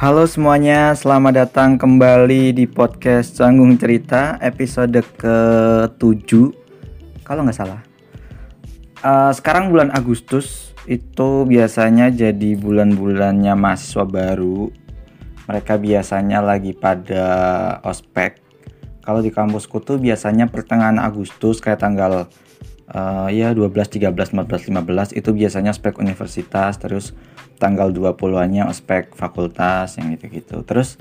Halo semuanya, selamat datang kembali di podcast Canggung Cerita episode ke-7 Kalau nggak salah. Uh, Sekarang bulan Agustus itu biasanya jadi bulan-bulannya mahasiswa baru. Mereka biasanya lagi pada ospek. Kalau di kampusku tuh biasanya pertengahan Agustus kayak tanggal uh, ya 12, 13, 14, 15 itu biasanya spek universitas terus tanggal 20-annya ospek fakultas yang gitu-gitu. Terus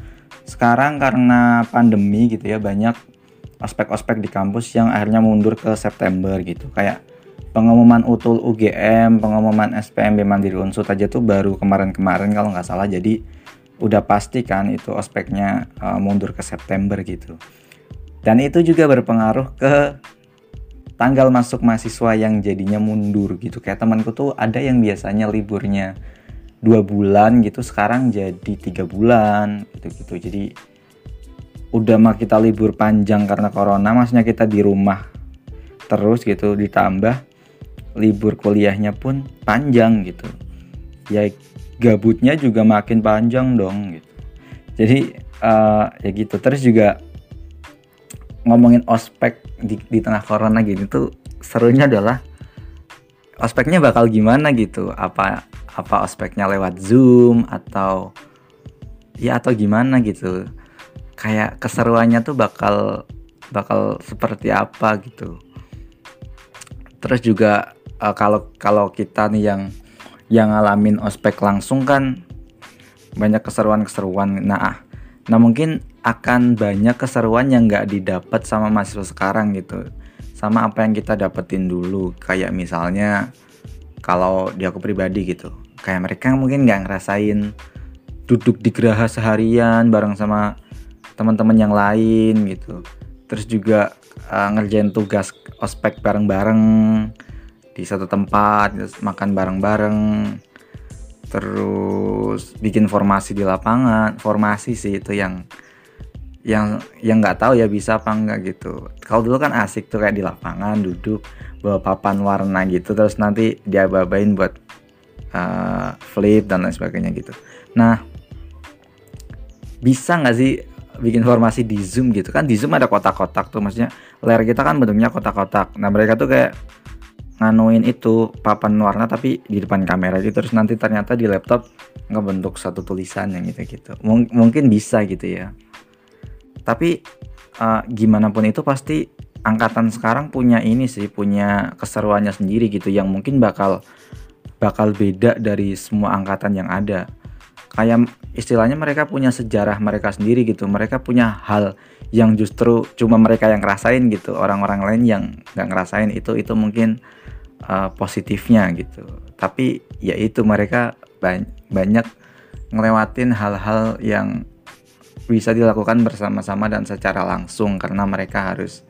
sekarang karena pandemi gitu ya banyak ospek-ospek di kampus yang akhirnya mundur ke September gitu. Kayak pengumuman utul UGM, pengumuman SPMB Mandiri Unsut aja tuh baru kemarin-kemarin kalau nggak salah. Jadi udah pasti kan itu ospeknya uh, mundur ke September gitu. Dan itu juga berpengaruh ke tanggal masuk mahasiswa yang jadinya mundur gitu. Kayak temanku tuh ada yang biasanya liburnya dua bulan gitu sekarang jadi tiga bulan gitu gitu jadi udah mah kita libur panjang karena corona maksudnya kita di rumah terus gitu ditambah libur kuliahnya pun panjang gitu. Ya gabutnya juga makin panjang dong gitu. Jadi uh, ya gitu. Terus juga ngomongin ospek di, di tengah corona gini tuh serunya adalah ospeknya bakal gimana gitu? Apa apa ospeknya lewat zoom atau ya atau gimana gitu? Kayak keseruannya tuh bakal bakal seperti apa gitu? Terus juga uh, kalau kalau kita nih yang yang ngalamin ospek langsung kan banyak keseruan-keseruan. Nah nah mungkin akan banyak keseruan yang nggak didapat sama mahasiswa sekarang gitu. Sama apa yang kita dapetin dulu. Kayak misalnya kalau di aku pribadi gitu. Kayak mereka mungkin nggak ngerasain duduk di geraha seharian bareng sama teman-teman yang lain gitu. Terus juga uh, ngerjain tugas ospek bareng-bareng di satu tempat makan bareng-bareng. Terus bikin formasi di lapangan. Formasi sih itu yang yang yang nggak tahu ya bisa apa enggak gitu. Kalau dulu kan asik tuh kayak di lapangan duduk bawa papan warna gitu terus nanti dia babain buat uh, flip dan lain sebagainya gitu. Nah bisa nggak sih bikin formasi di zoom gitu kan di zoom ada kotak-kotak tuh maksudnya layar kita kan bentuknya kotak-kotak. Nah mereka tuh kayak nganuin itu papan warna tapi di depan kamera gitu terus nanti ternyata di laptop ngebentuk satu tulisan yang gitu gitu M mungkin bisa gitu ya tapi uh, gimana pun itu pasti angkatan sekarang punya ini sih punya keseruannya sendiri gitu yang mungkin bakal bakal beda dari semua angkatan yang ada. Kayak istilahnya mereka punya sejarah mereka sendiri gitu. Mereka punya hal yang justru cuma mereka yang ngerasain gitu. Orang-orang lain yang nggak ngerasain itu itu mungkin uh, positifnya gitu. Tapi ya itu mereka banyak ngelewatin hal-hal yang bisa dilakukan bersama-sama dan secara langsung karena mereka harus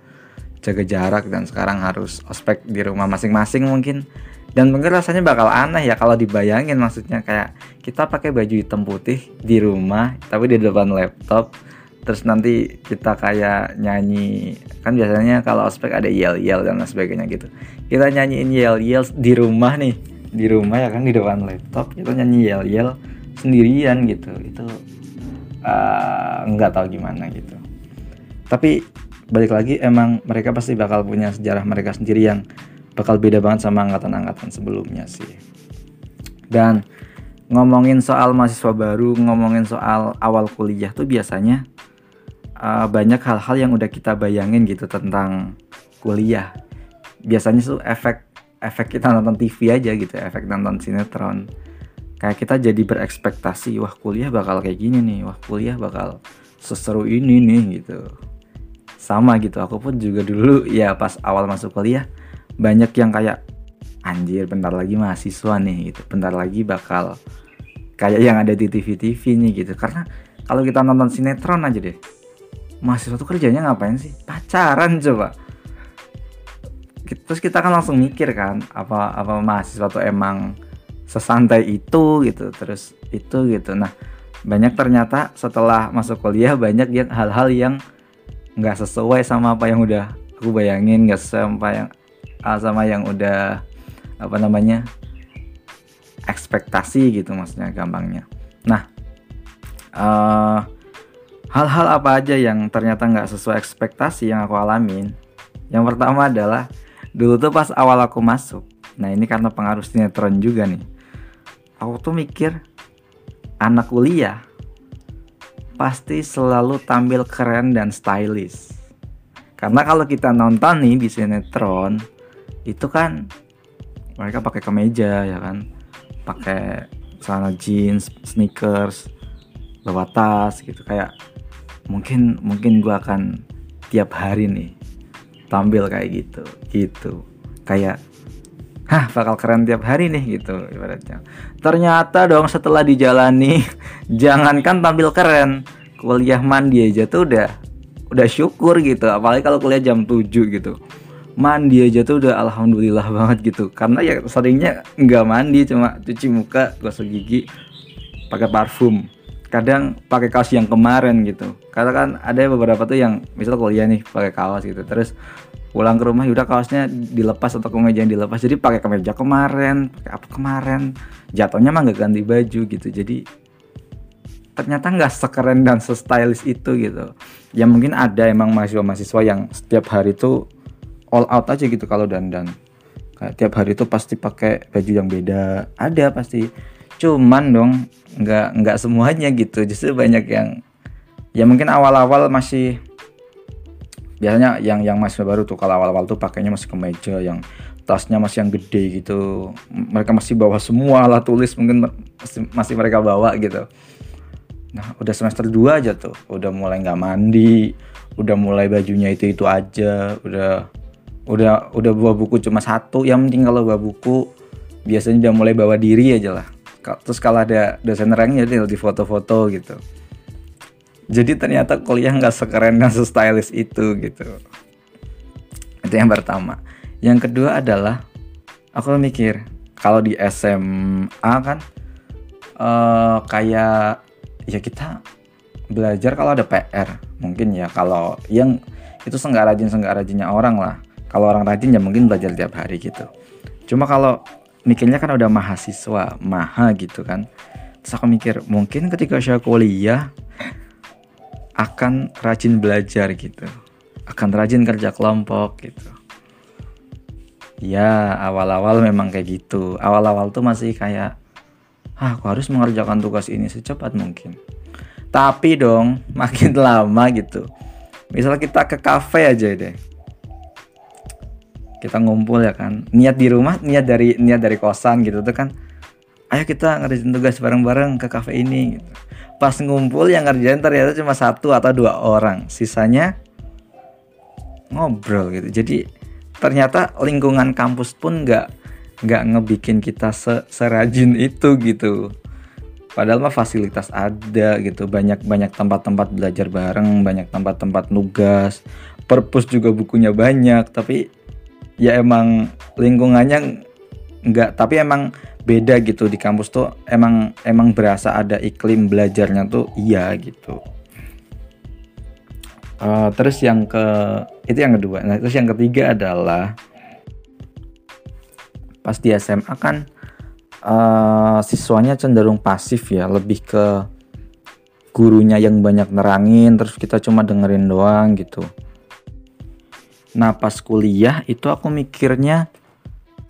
jaga jarak dan sekarang harus ospek di rumah masing-masing mungkin. Dan mungkin rasanya bakal aneh ya kalau dibayangin maksudnya kayak kita pakai baju hitam putih di rumah tapi di depan laptop terus nanti kita kayak nyanyi kan biasanya kalau ospek ada yel yel dan lain sebagainya gitu. Kita nyanyiin yel yel di rumah nih di rumah ya kan di depan laptop kita nyanyi yel yel sendirian gitu. Itu uh, tahu gimana gitu. Tapi balik lagi emang mereka pasti bakal punya sejarah mereka sendiri yang bakal beda banget sama angkatan-angkatan sebelumnya sih. Dan ngomongin soal mahasiswa baru ngomongin soal awal kuliah tuh biasanya uh, banyak hal-hal yang udah kita bayangin gitu tentang kuliah. Biasanya tuh efek efek kita nonton TV aja gitu efek nonton sinetron kayak kita jadi berekspektasi wah kuliah bakal kayak gini nih wah kuliah bakal seseru ini nih gitu. Sama gitu aku pun juga dulu ya pas awal masuk kuliah banyak yang kayak anjir bentar lagi mahasiswa nih gitu. Bentar lagi bakal kayak yang ada di TV-TV nih gitu. Karena kalau kita nonton sinetron aja deh mahasiswa tuh kerjanya ngapain sih? Pacaran coba. Terus kita kan langsung mikir kan apa apa mahasiswa tuh emang sesantai itu gitu terus itu gitu. Nah banyak ternyata setelah masuk kuliah banyak yang hal-hal yang nggak sesuai sama apa yang udah aku bayangin nggak sesuai yang ah, sama yang udah apa namanya ekspektasi gitu maksudnya gampangnya. Nah uh, hal-hal apa aja yang ternyata nggak sesuai ekspektasi yang aku alamin? Yang pertama adalah dulu tuh pas awal aku masuk nah ini karena pengaruh sinetron juga nih aku tuh mikir anak kuliah pasti selalu tampil keren dan stylish. Karena kalau kita nonton nih di sinetron itu kan mereka pakai kemeja ya kan? Pakai celana jeans sneakers bawa tas gitu. Kayak mungkin mungkin gue akan tiap hari nih tampil kayak gitu gitu. Kayak hah bakal keren tiap hari nih gitu ibaratnya. Ternyata dong setelah dijalani jangankan tampil keren kuliah mandi aja tuh udah udah syukur gitu. Apalagi kalau kuliah jam 7 gitu. Mandi aja tuh udah alhamdulillah banget gitu. Karena ya seringnya nggak mandi cuma cuci muka gosok gigi pakai parfum. Kadang pakai kaos yang kemarin gitu. Karena kan ada beberapa tuh yang misal kuliah nih pakai kaos gitu. Terus pulang ke rumah udah kaosnya dilepas atau kemeja yang dilepas. Jadi pakai kemeja kemarin pakai apa kemarin. Jatuhnya mah nggak ganti baju gitu. Jadi ternyata nggak sekeren dan se-stylish itu gitu. Ya mungkin ada emang mahasiswa-mahasiswa yang setiap hari itu all out aja gitu kalau dandan. Kayak tiap hari itu pasti pakai baju yang beda. Ada pasti. Cuman dong nggak nggak semuanya gitu. Justru banyak yang ya mungkin awal-awal masih biasanya yang yang masih baru tuh kalau awal-awal tuh pakainya masih kemeja yang tasnya masih yang gede gitu. Mereka masih bawa semua alat tulis mungkin masih, masih mereka bawa gitu. Nah udah semester 2 aja tuh Udah mulai nggak mandi Udah mulai bajunya itu-itu aja Udah udah udah bawa buku cuma satu yang penting kalau bawa buku biasanya udah mulai bawa diri aja lah. Terus kalau ada dosen rangnya tinggal di foto-foto gitu jadi ternyata kuliah nggak sekeren dan stylish itu gitu. Itu yang pertama. Yang kedua adalah aku mikir kalau di SMA kan uh, kayak ya kita belajar kalau ada PR mungkin ya kalau yang itu senggak rajin senggak rajinnya orang lah. Kalau orang rajin ya mungkin belajar tiap hari gitu. Cuma kalau mikirnya kan udah mahasiswa maha gitu kan. Terus aku mikir mungkin ketika saya kuliah akan rajin belajar gitu. Akan rajin kerja kelompok gitu. Ya awal-awal memang kayak gitu. Awal-awal tuh masih kayak ah, aku harus mengerjakan tugas ini secepat mungkin. Tapi dong makin lama gitu. Misal kita ke kafe aja deh. Kita ngumpul ya kan. Niat di rumah niat dari niat dari kosan gitu tuh kan. Ayo kita ngerjain tugas bareng-bareng ke kafe ini gitu. Pas ngumpul yang ngerjain ternyata cuma satu atau dua orang. Sisanya ngobrol gitu. Jadi ternyata lingkungan kampus pun nggak nggak ngebikin kita se serajin itu gitu. Padahal mah fasilitas ada gitu. Banyak banyak tempat-tempat belajar bareng banyak tempat-tempat nugas. Perpus juga bukunya banyak tapi ya emang lingkungannya nggak tapi emang beda gitu di kampus tuh. Emang emang berasa ada iklim belajarnya tuh iya gitu. Uh, terus yang ke itu yang kedua. Nah terus yang ketiga adalah pas di SMA kan uh, siswanya cenderung pasif ya lebih ke gurunya yang banyak nerangin terus kita cuma dengerin doang gitu. Nah pas kuliah itu aku mikirnya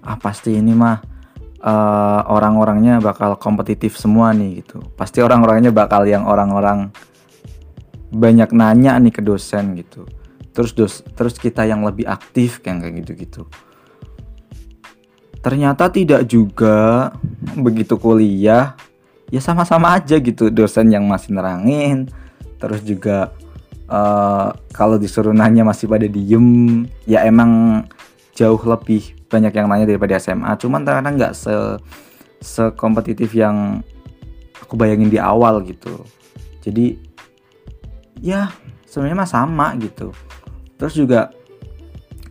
ah pasti ini mah uh, orang-orangnya bakal kompetitif semua nih gitu. Pasti orang-orangnya bakal yang orang-orang banyak nanya nih ke dosen gitu. Terus dos terus kita yang lebih aktif kayak gitu gitu ternyata tidak juga begitu kuliah ya sama-sama aja gitu dosen yang masih nerangin. Terus juga uh, kalau disuruh nanya masih pada diem. Ya emang jauh lebih banyak yang nanya daripada SMA cuman ternyata nggak se sekompetitif yang aku bayangin di awal gitu. Jadi ya sebenarnya mah sama gitu. Terus juga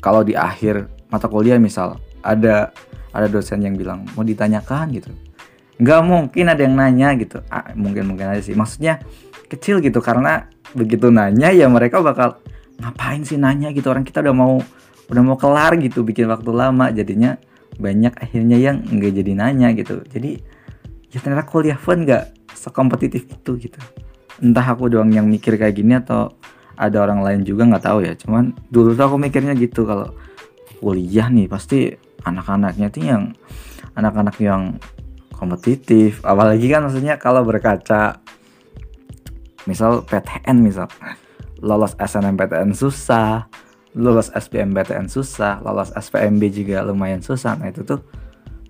kalau di akhir mata kuliah misal ada ada dosen yang bilang mau ditanyakan gitu. Nggak mungkin ada yang nanya gitu. Ah, mungkin mungkin aja sih. Maksudnya kecil gitu. Karena begitu nanya ya mereka bakal ngapain sih nanya? gitu. Orang kita udah mau udah mau kelar gitu bikin waktu lama jadinya banyak akhirnya yang nggak jadi nanya gitu. Jadi ya ternyata kuliah pun nggak sekompetitif itu gitu. Entah aku doang yang mikir kayak gini atau ada orang lain juga nggak tahu ya. Cuman dulu tuh aku mikirnya gitu kalau kuliah nih pasti anak-anaknya tuh yang anak-anak yang kompetitif. Apalagi kan maksudnya kalau berkaca misal PTN misal lolos SNMPTN susah lolos SBMPTN susah lolos SPMB juga lumayan susah. Nah itu tuh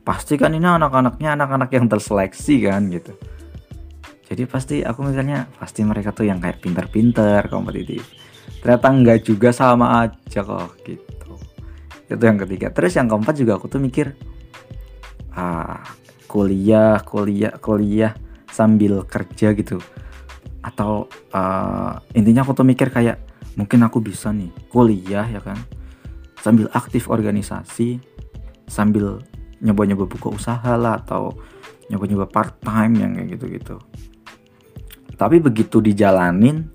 pasti kan ini anak-anaknya anak-anak yang terseleksi kan gitu. Jadi pasti aku mikirnya pasti mereka tuh yang kayak pinter-pinter kompetitif. Ternyata enggak juga sama aja kok gitu. Itu yang ketiga. Terus yang keempat juga aku tuh mikir ah kuliah kuliah kuliah sambil kerja gitu. Atau uh, intinya aku tuh mikir kayak mungkin aku bisa nih kuliah ya kan? Sambil aktif organisasi sambil nyoba-nyoba buka usaha lah atau nyoba-nyoba part time yang kayak gitu-gitu. Tapi begitu dijalanin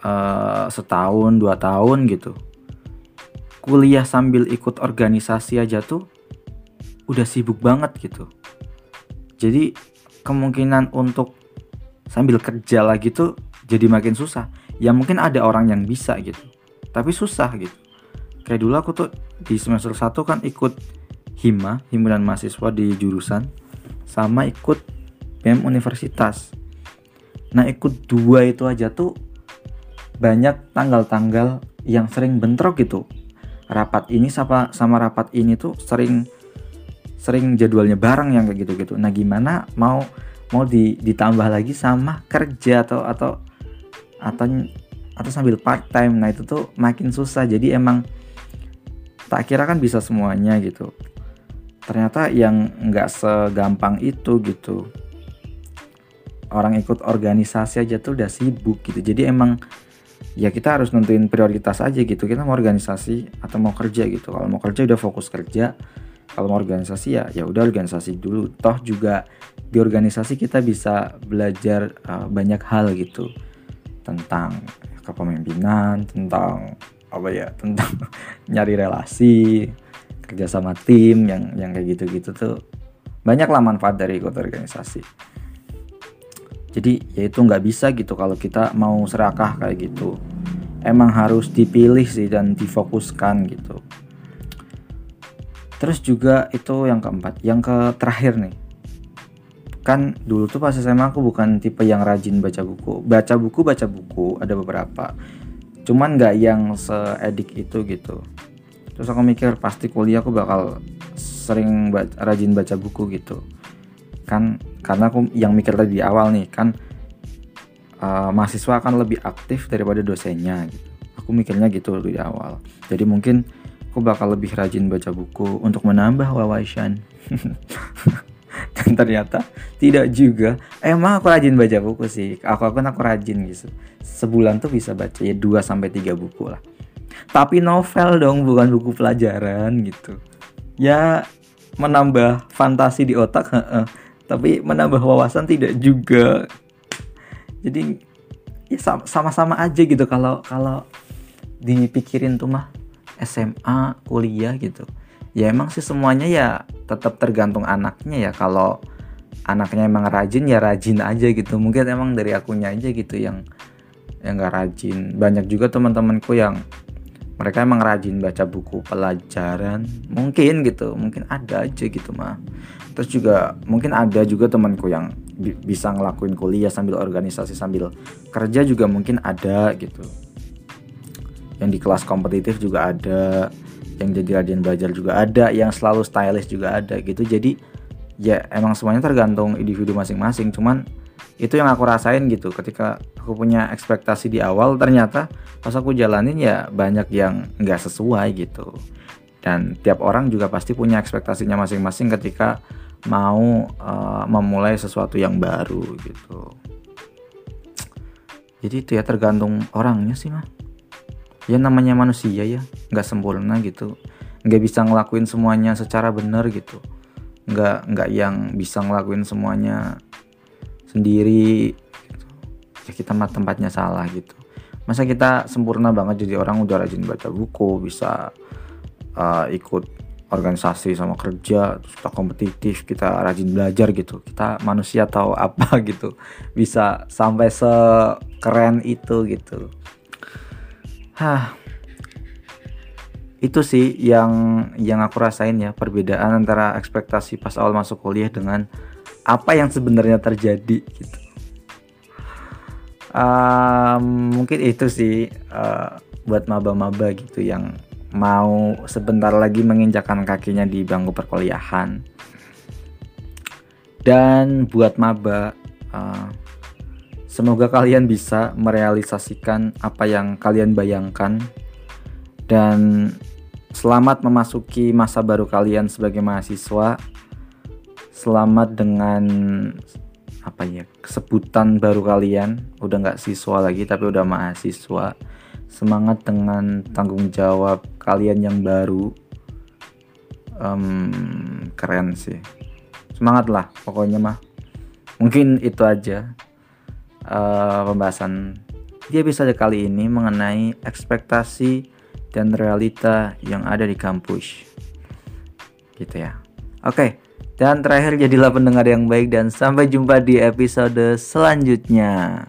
uh, setahun dua tahun gitu kuliah sambil ikut organisasi aja tuh udah sibuk banget gitu. Jadi kemungkinan untuk sambil kerja lagi tuh jadi makin susah ya mungkin ada orang yang bisa gitu tapi susah gitu kayak dulu aku tuh di semester 1 kan ikut hima himpunan mahasiswa di jurusan sama ikut BEM universitas Nah ikut dua itu aja tuh banyak tanggal-tanggal yang sering bentrok gitu. Rapat ini sama sama rapat ini tuh sering sering jadwalnya bareng yang kayak gitu-gitu. Nah gimana mau mau di, ditambah lagi sama kerja atau atau atau atau sambil part time. Nah itu tuh makin susah. Jadi emang tak kira kan bisa semuanya gitu. Ternyata yang nggak segampang itu gitu. Orang ikut organisasi aja tuh udah sibuk gitu. Jadi emang ya kita harus nentuin prioritas aja gitu. Kita mau organisasi atau mau kerja gitu. Kalau mau kerja udah fokus kerja. Kalau mau organisasi ya ya udah organisasi dulu. Toh juga di organisasi kita bisa belajar uh, banyak hal gitu tentang kepemimpinan tentang apa ya tentang nyari relasi kerja sama tim yang yang kayak gitu-gitu tuh banyak lah manfaat dari ikut organisasi. Jadi ya itu nggak bisa gitu kalau kita mau serakah kayak gitu. Emang harus dipilih sih dan difokuskan gitu. Terus juga itu yang keempat yang ke terakhir nih kan dulu tuh pas SMA aku bukan tipe yang rajin baca buku baca buku baca buku ada beberapa cuman nggak yang seedik itu gitu terus aku mikir pasti kuliah aku bakal sering baca, rajin baca buku gitu kan karena aku yang mikir tadi di awal nih kan uh, mahasiswa akan lebih aktif daripada dosennya gitu. Aku mikirnya gitu di awal. Jadi mungkin aku bakal lebih rajin baca buku untuk menambah wawasan. Dan ternyata tidak juga. Emang aku rajin baca buku sih. Aku aku aku rajin gitu. Sebulan tuh bisa baca ya 2 sampai 3 buku lah. Tapi novel dong, bukan buku pelajaran gitu. Ya menambah fantasi di otak, tapi menambah wawasan tidak juga jadi ya sama-sama aja gitu kalau kalau dipikirin tuh mah SMA kuliah gitu ya emang sih semuanya ya tetap tergantung anaknya ya. Kalau anaknya emang rajin ya rajin aja gitu. Mungkin emang dari akunya aja gitu yang yang gak rajin. Banyak juga teman-temanku yang mereka emang rajin baca buku pelajaran. Mungkin gitu mungkin ada aja gitu mah terus juga mungkin ada juga temanku yang bi bisa ngelakuin kuliah sambil organisasi sambil kerja juga mungkin ada gitu. Yang di kelas kompetitif juga ada yang jadi rajin belajar juga ada yang selalu stylish juga ada gitu. Jadi ya emang semuanya tergantung individu masing-masing. Cuman itu yang aku rasain gitu. Ketika aku punya ekspektasi di awal ternyata pas aku jalanin ya banyak yang nggak sesuai gitu. Dan tiap orang juga pasti punya ekspektasinya masing-masing ketika mau uh, memulai sesuatu yang baru gitu. Jadi itu ya tergantung orangnya sih mah ya namanya manusia ya nggak sempurna gitu. Nggak bisa ngelakuin semuanya secara benar gitu. Nggak nggak yang bisa ngelakuin semuanya sendiri gitu. ya kita mah tempatnya salah gitu. Masa kita sempurna banget jadi orang udah rajin baca buku bisa uh, ikut organisasi sama kerja terus kita kompetitif kita rajin belajar gitu. Kita manusia tahu apa gitu. Bisa sampai sekeren itu gitu hah itu sih yang yang aku rasain ya perbedaan antara ekspektasi pas awal masuk kuliah dengan apa yang sebenarnya terjadi gitu um, mungkin itu sih uh, buat maba-maba gitu yang mau sebentar lagi menginjakan kakinya di bangku perkuliahan. Dan buat maba, uh, semoga kalian bisa merealisasikan apa yang kalian bayangkan. Dan selamat memasuki masa baru kalian sebagai mahasiswa. Selamat dengan apa ya kesebutan baru kalian. Udah nggak siswa lagi tapi udah mahasiswa. Semangat dengan tanggung jawab kalian yang baru. Um, keren sih. Semangat lah pokoknya mah. Mungkin itu aja uh, pembahasan dia bisa kali ini mengenai ekspektasi dan realita yang ada di kampus. Gitu ya. Oke dan terakhir jadilah pendengar yang baik dan sampai jumpa di episode selanjutnya